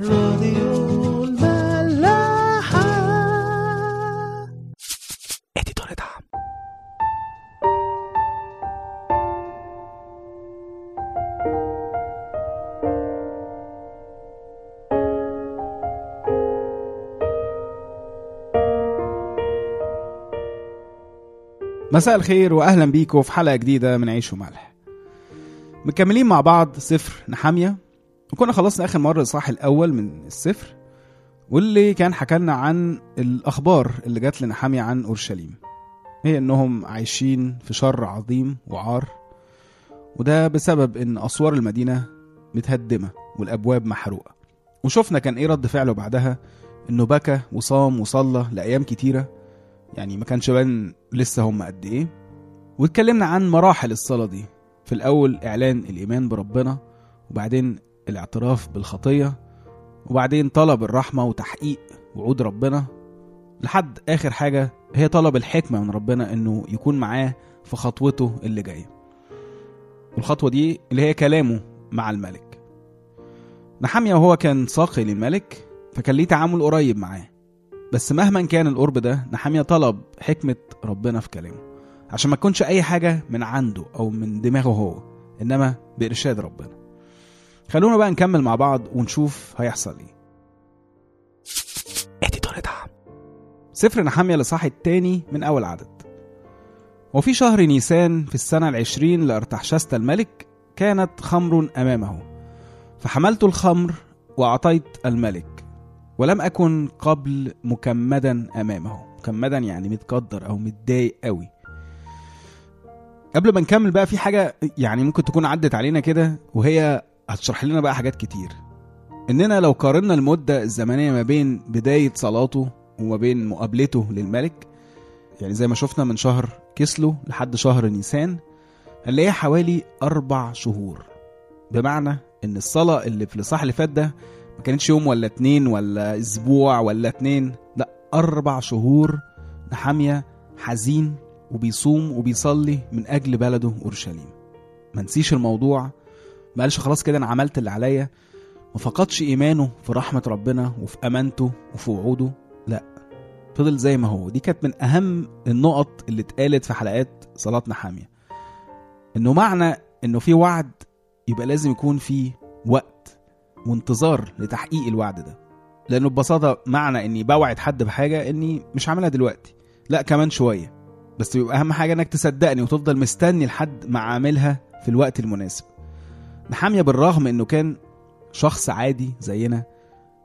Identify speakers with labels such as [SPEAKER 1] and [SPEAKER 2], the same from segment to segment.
[SPEAKER 1] راديو الملاحة.
[SPEAKER 2] اديتور دعم.
[SPEAKER 3] مساء الخير واهلا بيكم في حلقة جديدة من عيش وملح. مكملين مع بعض سفر نحاميه وكنا خلصنا آخر مرة الاصحاح الأول من السفر واللي كان حكالنا عن الأخبار اللي جات لنحاميه عن أورشليم. هي إنهم عايشين في شر عظيم وعار وده بسبب إن أسوار المدينة متهدمة والأبواب محروقة. وشفنا كان إيه رد فعله بعدها؟ إنه بكى وصام وصلى لأيام كتيرة يعني ما كانش بان لسه هم قد إيه. واتكلمنا عن مراحل الصلاة دي. في الأول إعلان الإيمان بربنا وبعدين الاعتراف بالخطية وبعدين طلب الرحمة وتحقيق وعود ربنا. لحد آخر حاجة هي طلب الحكمة من ربنا إنه يكون معاه في خطوته اللي جاية. والخطوة دي اللي هي كلامه مع الملك. نحمية وهو كان ساقي للملك فكان ليه تعامل قريب معاه. بس مهما كان القرب ده نحامية طلب حكمة ربنا في كلامه. عشان ما تكونش أي حاجة من عنده أو من دماغه هو إنما بإرشاد ربنا. خلونا بقى نكمل مع بعض ونشوف هيحصل
[SPEAKER 2] دعم.
[SPEAKER 3] سفر نحامية الإصحاح التاني من أول عدد. وفي شهر نيسان في السنة العشرين لأرتحشست الملك كانت خمر أمامه. فحملت الخمر وأعطيت الملك ولم أكن قبل مكمدا أمامه. مكمدا يعني متقدر أو متضايق قوي قبل ما نكمل بقى في حاجة يعني ممكن تكون عدت علينا كده وهي هتشرح لنا بقى حاجات كتير. إننا لو قارنا المدة الزمنية ما بين بداية صلاته وما بين مقابلته للملك يعني زي ما شفنا من شهر كسلو لحد شهر نيسان هنلاقيها حوالي أربع شهور. بمعنى إن الصلاة اللي في الإصحاح اللي فات ده ما كانتش يوم ولا اتنين ولا أسبوع ولا اتنين لا أربع شهور نحامية حزين وبيصوم وبيصلي من أجل بلده أورشليم. ما نسيش الموضوع ما قالش خلاص كده أنا عملت اللي عليا. ما فقدش إيمانه في رحمة ربنا وفي أمانته وفي وعوده. لا فضل زي ما هو. دي كانت من أهم النقط اللي اتقالت في حلقات صلاة نحامية إنه معنى إنه في وعد يبقى لازم يكون في وقت وانتظار لتحقيق الوعد ده. لأنه ببساطة معنى إني بوعد حد بحاجة إني مش هعملها دلوقتي. لا كمان شوية. بس بيبقى أهم حاجة إنك تصدقني وتفضل مستني لحد ما عاملها في الوقت المناسب. نحاميه بالرغم إنه كان شخص عادي زينا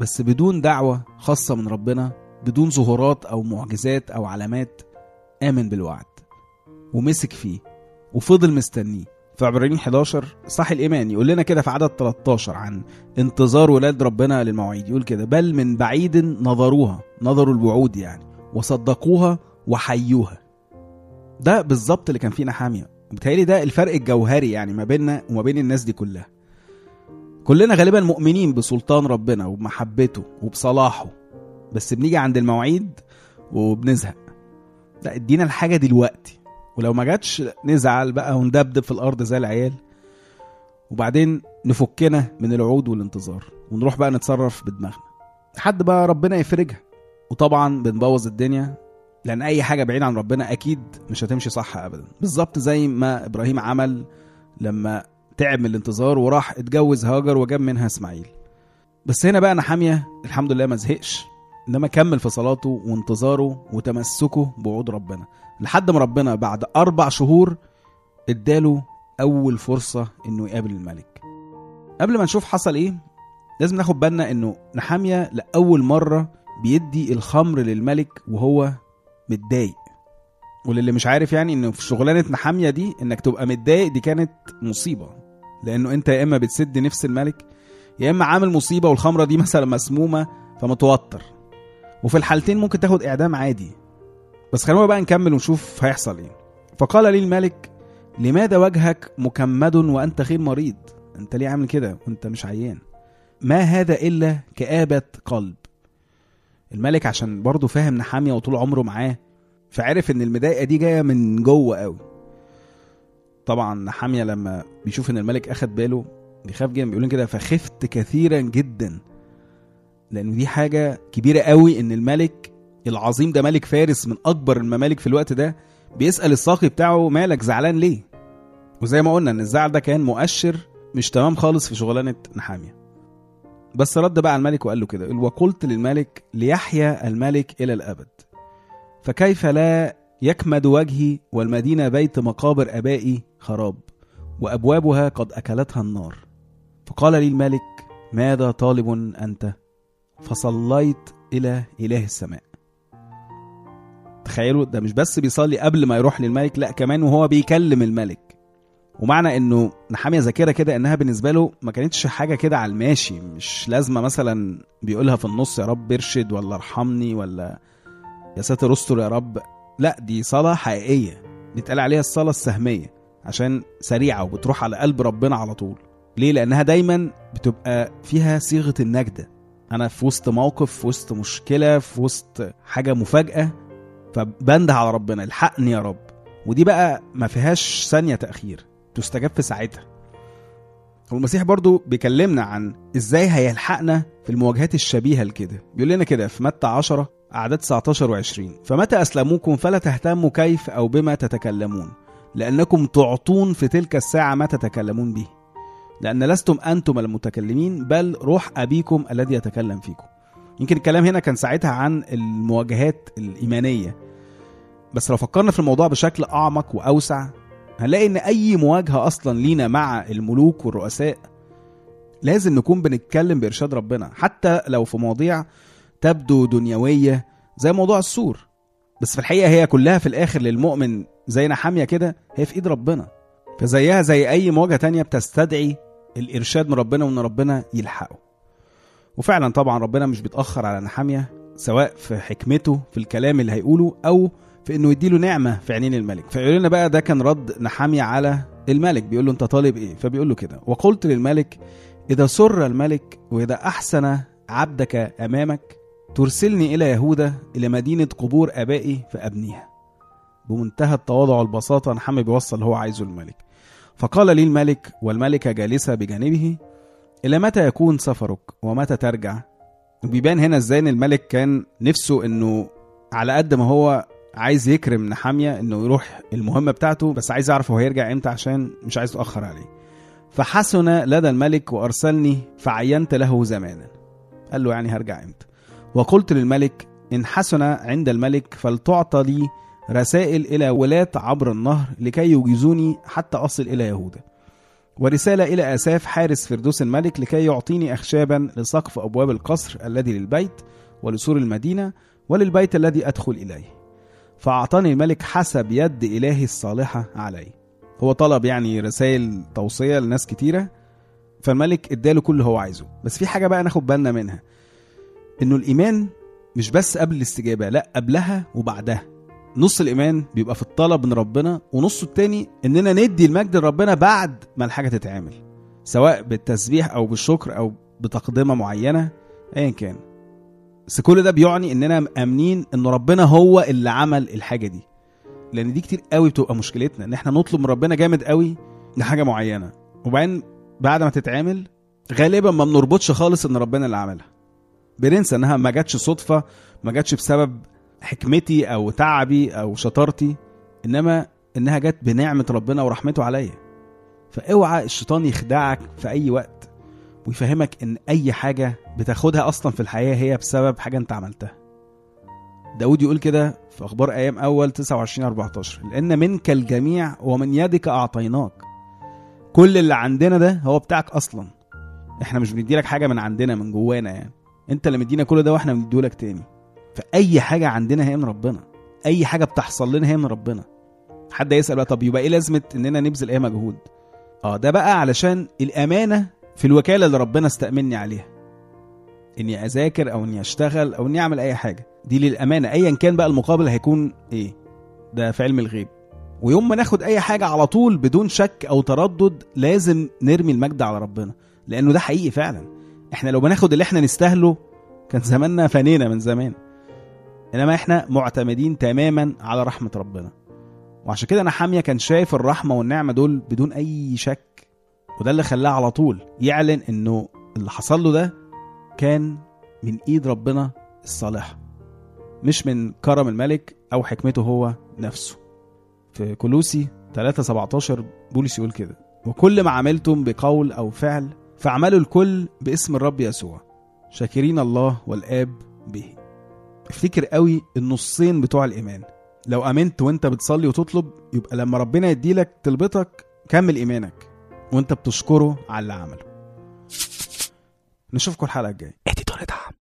[SPEAKER 3] بس بدون دعوة خاصة من ربنا بدون ظهورات أو معجزات أو علامات آمن بالوعد ومسك فيه وفضل مستنيه. في عبرانيين 11 صح الإيمان يقول لنا كده في عدد 13 عن انتظار ولاد ربنا للمواعيد. يقول كده بل من بعيد نظروها نظروا الوعود يعني وصدقوها وحيوها. ده بالظبط اللي كان فيه نحامية. بتهيألي ده الفرق الجوهري يعني ما بيننا وما بين الناس دي كلها. كلنا غالبا مؤمنين بسلطان ربنا وبمحبته وبصلاحه بس بنيجي عند المواعيد وبنزهق. لا ادينا الحاجة دلوقتي ولو ما جاتش نزعل بقى وندبدب في الأرض زي العيال. وبعدين نفكنا من الوعود والانتظار ونروح بقى نتصرف بدماغنا. لحد بقى ربنا يفرجها. وطبعا بنبوظ الدنيا لأن أي حاجة بعيد عن ربنا أكيد مش هتمشي صح ابدا. بالظبط زي ما إبراهيم عمل لما تعب من الانتظار وراح اتجوز هاجر وجاب منها إسماعيل. بس هنا بقى نحامية الحمد لله ما زهقش إنما كمل في صلاته وانتظاره وتمسكه بوعود ربنا. لحد ما ربنا بعد أربع شهور اداله أول فرصة إنه يقابل الملك. قبل ما نشوف حصل إيه لازم ناخد بالنا إنه نحامية لأول مرة بيدي الخمر للملك وهو متضايق. وللي مش عارف يعني إنه في شغلانة نحامية دي إنك تبقى متضايق دي كانت مصيبة. لأنه أنت يا إما بتسد نفس الملك يا إما عامل مصيبة والخمرة دي مثلا مسمومة فمتوتر. وفي الحالتين ممكن تاخد إعدام عادي. بس خلونا بقى نكمل ونشوف هيحصل إيه. فقال لي الملك لماذا وجهك مكمد وأنت خير مريض؟ أنت ليه عامل كده؟ وأنت مش عيان. ما هذا إلا كآبة قلب. الملك عشان برضه فاهم نحامية وطول عمره معاه فعرف إن المضايقة دي جاية من جوه قوي. طبعا نحامية لما بيشوف إن الملك أخد باله بيخاف جدا بيقولون كده فخفت كثيرا جدا. لأنه دي حاجة كبيرة قوي إن الملك العظيم ده ملك فارس من أكبر الممالك في الوقت ده بيسأل الساقي بتاعه مالك زعلان ليه؟ وزي ما قلنا إن الزعل ده كان مؤشر مش تمام خالص في شغلانة نحامية. بس رد بقى على الملك وقال له كده وقلت للملك ليحيا الملك إلى الأبد فكيف لا يكمد وجهي والمدينة بيت مقابر أبائي خراب وأبوابها قد أكلتها النار. فقال لي الملك ماذا طالب أنت؟ فصليت إلى إله السماء. تخيلوا ده مش بس بيصلي قبل ما يروح للملك لا كمان وهو بيكلم الملك. ومعنى إنه نحامية ذاكرة كده إنها بالنسبة له ما كانتش حاجة كده على الماشي مش لازمة مثلا بيقولها في النص يا رب ارشد ولا ارحمني ولا يا ساتر استر يا رب. لا دي صلاة حقيقية. بيتقال عليها الصلاة السهمية عشان سريعة وبتروح على قلب ربنا على طول. ليه؟ لأنها دايما بتبقى فيها صيغة النجدة. أنا في وسط موقف في وسط مشكلة في وسط حاجة مفاجأة فبنده على ربنا الحقني يا رب. ودي بقى ما فيهاش ثانية تأخير. تستجاب في ساعتها. والمسيح برضو بيكلمنا عن إزاي هيلحقنا في المواجهات الشبيهة لكده. بيقول لنا كده في متى 10 أعداد 19 و20 فمتى أسلموكم فلا تهتموا كيف أو بما تتكلمون لأنكم تعطون في تلك الساعة ما تتكلمون به. لأن لستم أنتم المتكلمين بل روح أبيكم الذي يتكلم فيكم. يمكن الكلام هنا كان ساعتها عن المواجهات الإيمانية. بس لو فكرنا في الموضوع بشكل أعمق وأوسع هنلاقي إن أي مواجهة أصلا لينا مع الملوك والرؤساء لازم نكون بنتكلم بإرشاد ربنا. حتى لو في مواضيع تبدو دنيوية زي موضوع السور. بس في الحقيقة هي كلها في الآخر للمؤمن زي نحامية كده هي في إيد ربنا. فزيها زي أي مواجهة تانية بتستدعي الإرشاد من ربنا وإن ربنا يلحقه. وفعلا طبعا ربنا مش بيتأخر على نحامية سواء في حكمته في الكلام اللي هيقوله أو في إنه يديله نعمة في عينين الملك. فيقول لنا بقى ده كان رد نحاميه على الملك. بيقول له أنت طالب إيه؟ فبيقول له كده. وقلت للملك إذا سر الملك وإذا أحسن عبدك أمامك ترسلني إلى يهوذا إلى مدينة قبور آبائي فأبنيها. بمنتهى التواضع والبساطة نحامي بيوصل اللي هو عايزه الملك. فقال لي الملك والملكة جالسة بجانبه إلى متى يكون سفرك؟ ومتى ترجع؟ وبيبان هنا إزاي إن الملك كان نفسه إنه على قد ما هو عايز يكرم نحامية إنه يروح المهمة بتاعته بس عايز يعرف هو هيرجع إمتى عشان مش عايز يتأخر عليه. فحسن لدى الملك وأرسلني فعينت له زمانا. قال له يعني هرجع إمتى؟ وقلت للملك إن حسن عند الملك فلتعطى لي رسائل إلى ولاة عبر النهر لكي يجيزوني حتى أصل إلى يهوذا ورسالة إلى آساف حارس فردوس الملك لكي يعطيني أخشابا لسقف أبواب القصر الذي للبيت ولسور المدينة وللبيت الذي أدخل إليه. فأعطاني الملك حسب يد إلهي الصالحة علي. هو طلب يعني رسائل توصية لناس كتيرة فالملك اداله كل اللي هو عايزه. بس في حاجة بقى ناخد بالنا منها. إنه الإيمان مش بس قبل الاستجابة لا قبلها وبعدها. نص الإيمان بيبقى في الطلب من ربنا ونصه التاني إننا ندي المجد لربنا بعد ما الحاجة تتعمل سواء بالتسبيح أو بالشكر أو بتقدمة معينة أيا كان. بس كل ده بيعني إننا مامنين إن ربنا هو اللي عمل الحاجة دي. لأن دي كتير قوي بتبقى مشكلتنا إن إحنا نطلب من ربنا جامد قوي لحاجة معينة وبعدين بعد ما تتعمل غالبا ما بنربطش خالص إن ربنا اللي عملها. بننسى إنها ما جاتش صدفة ما جاتش بسبب حكمتي أو تعبي أو شطارتي إنما إنها جت بنعمة ربنا ورحمته عليا. فأوعى الشيطان يخدعك في أي وقت. ويفهمك إن أي حاجة بتاخدها أصلا في الحياة هي بسبب حاجة أنت عملتها. داود يقول كده في أخبار أيام أول 29 14 لأن منك الجميع ومن يدك أعطيناك. كل اللي عندنا ده هو بتاعك أصلا. إحنا مش بنديلك حاجة من عندنا من جوانا يعني. أنت اللي مدينا كل ده وإحنا بنديهولك تاني. فأي حاجة عندنا هي من ربنا. أي حاجة بتحصل لنا هي من ربنا. حد يسأل بقى طب يبقى إيه لازمة إننا نبذل اي مجهود؟ آه ده بقى علشان الأمانة في الوكالة اللي ربنا استأمني عليها. إني أذاكر أو إني أشتغل أو إني أعمل أي حاجة. دي للأمانة. ايا كان بقى المقابل هيكون إيه؟ ده في علم الغيب. ويوم ما ناخد أي حاجة على طول بدون شك أو تردد لازم نرمي المجد على ربنا. لأنه ده حقيقي فعلا. إحنا لو بناخد اللي إحنا نستاهله كان زماننا فانينا من زمان. إنما إحنا معتمدين تماما على رحمة ربنا. وعشان كده نحاميه كان شايف الرحمة والنعمة دول بدون أي شك وده اللي خلاه على طول يعلن إنه اللي حصل له ده كان من إيد ربنا الصالحه مش من كرم الملك أو حكمته هو نفسه. في كولوسي 3 17 بولس يقول كده وكل ما عملتم بقول أو فعل فاعملوا الكل باسم الرب يسوع شاكرين الله والآب به. افتكر قوي النصين بتوع الإيمان. لو آمنت وأنت بتصلي وتطلب يبقى لما ربنا يديلك طلبتك كمل إيمانك. وانت بتشكره على اللي عمله. نشوفكم الحلقة الجاية.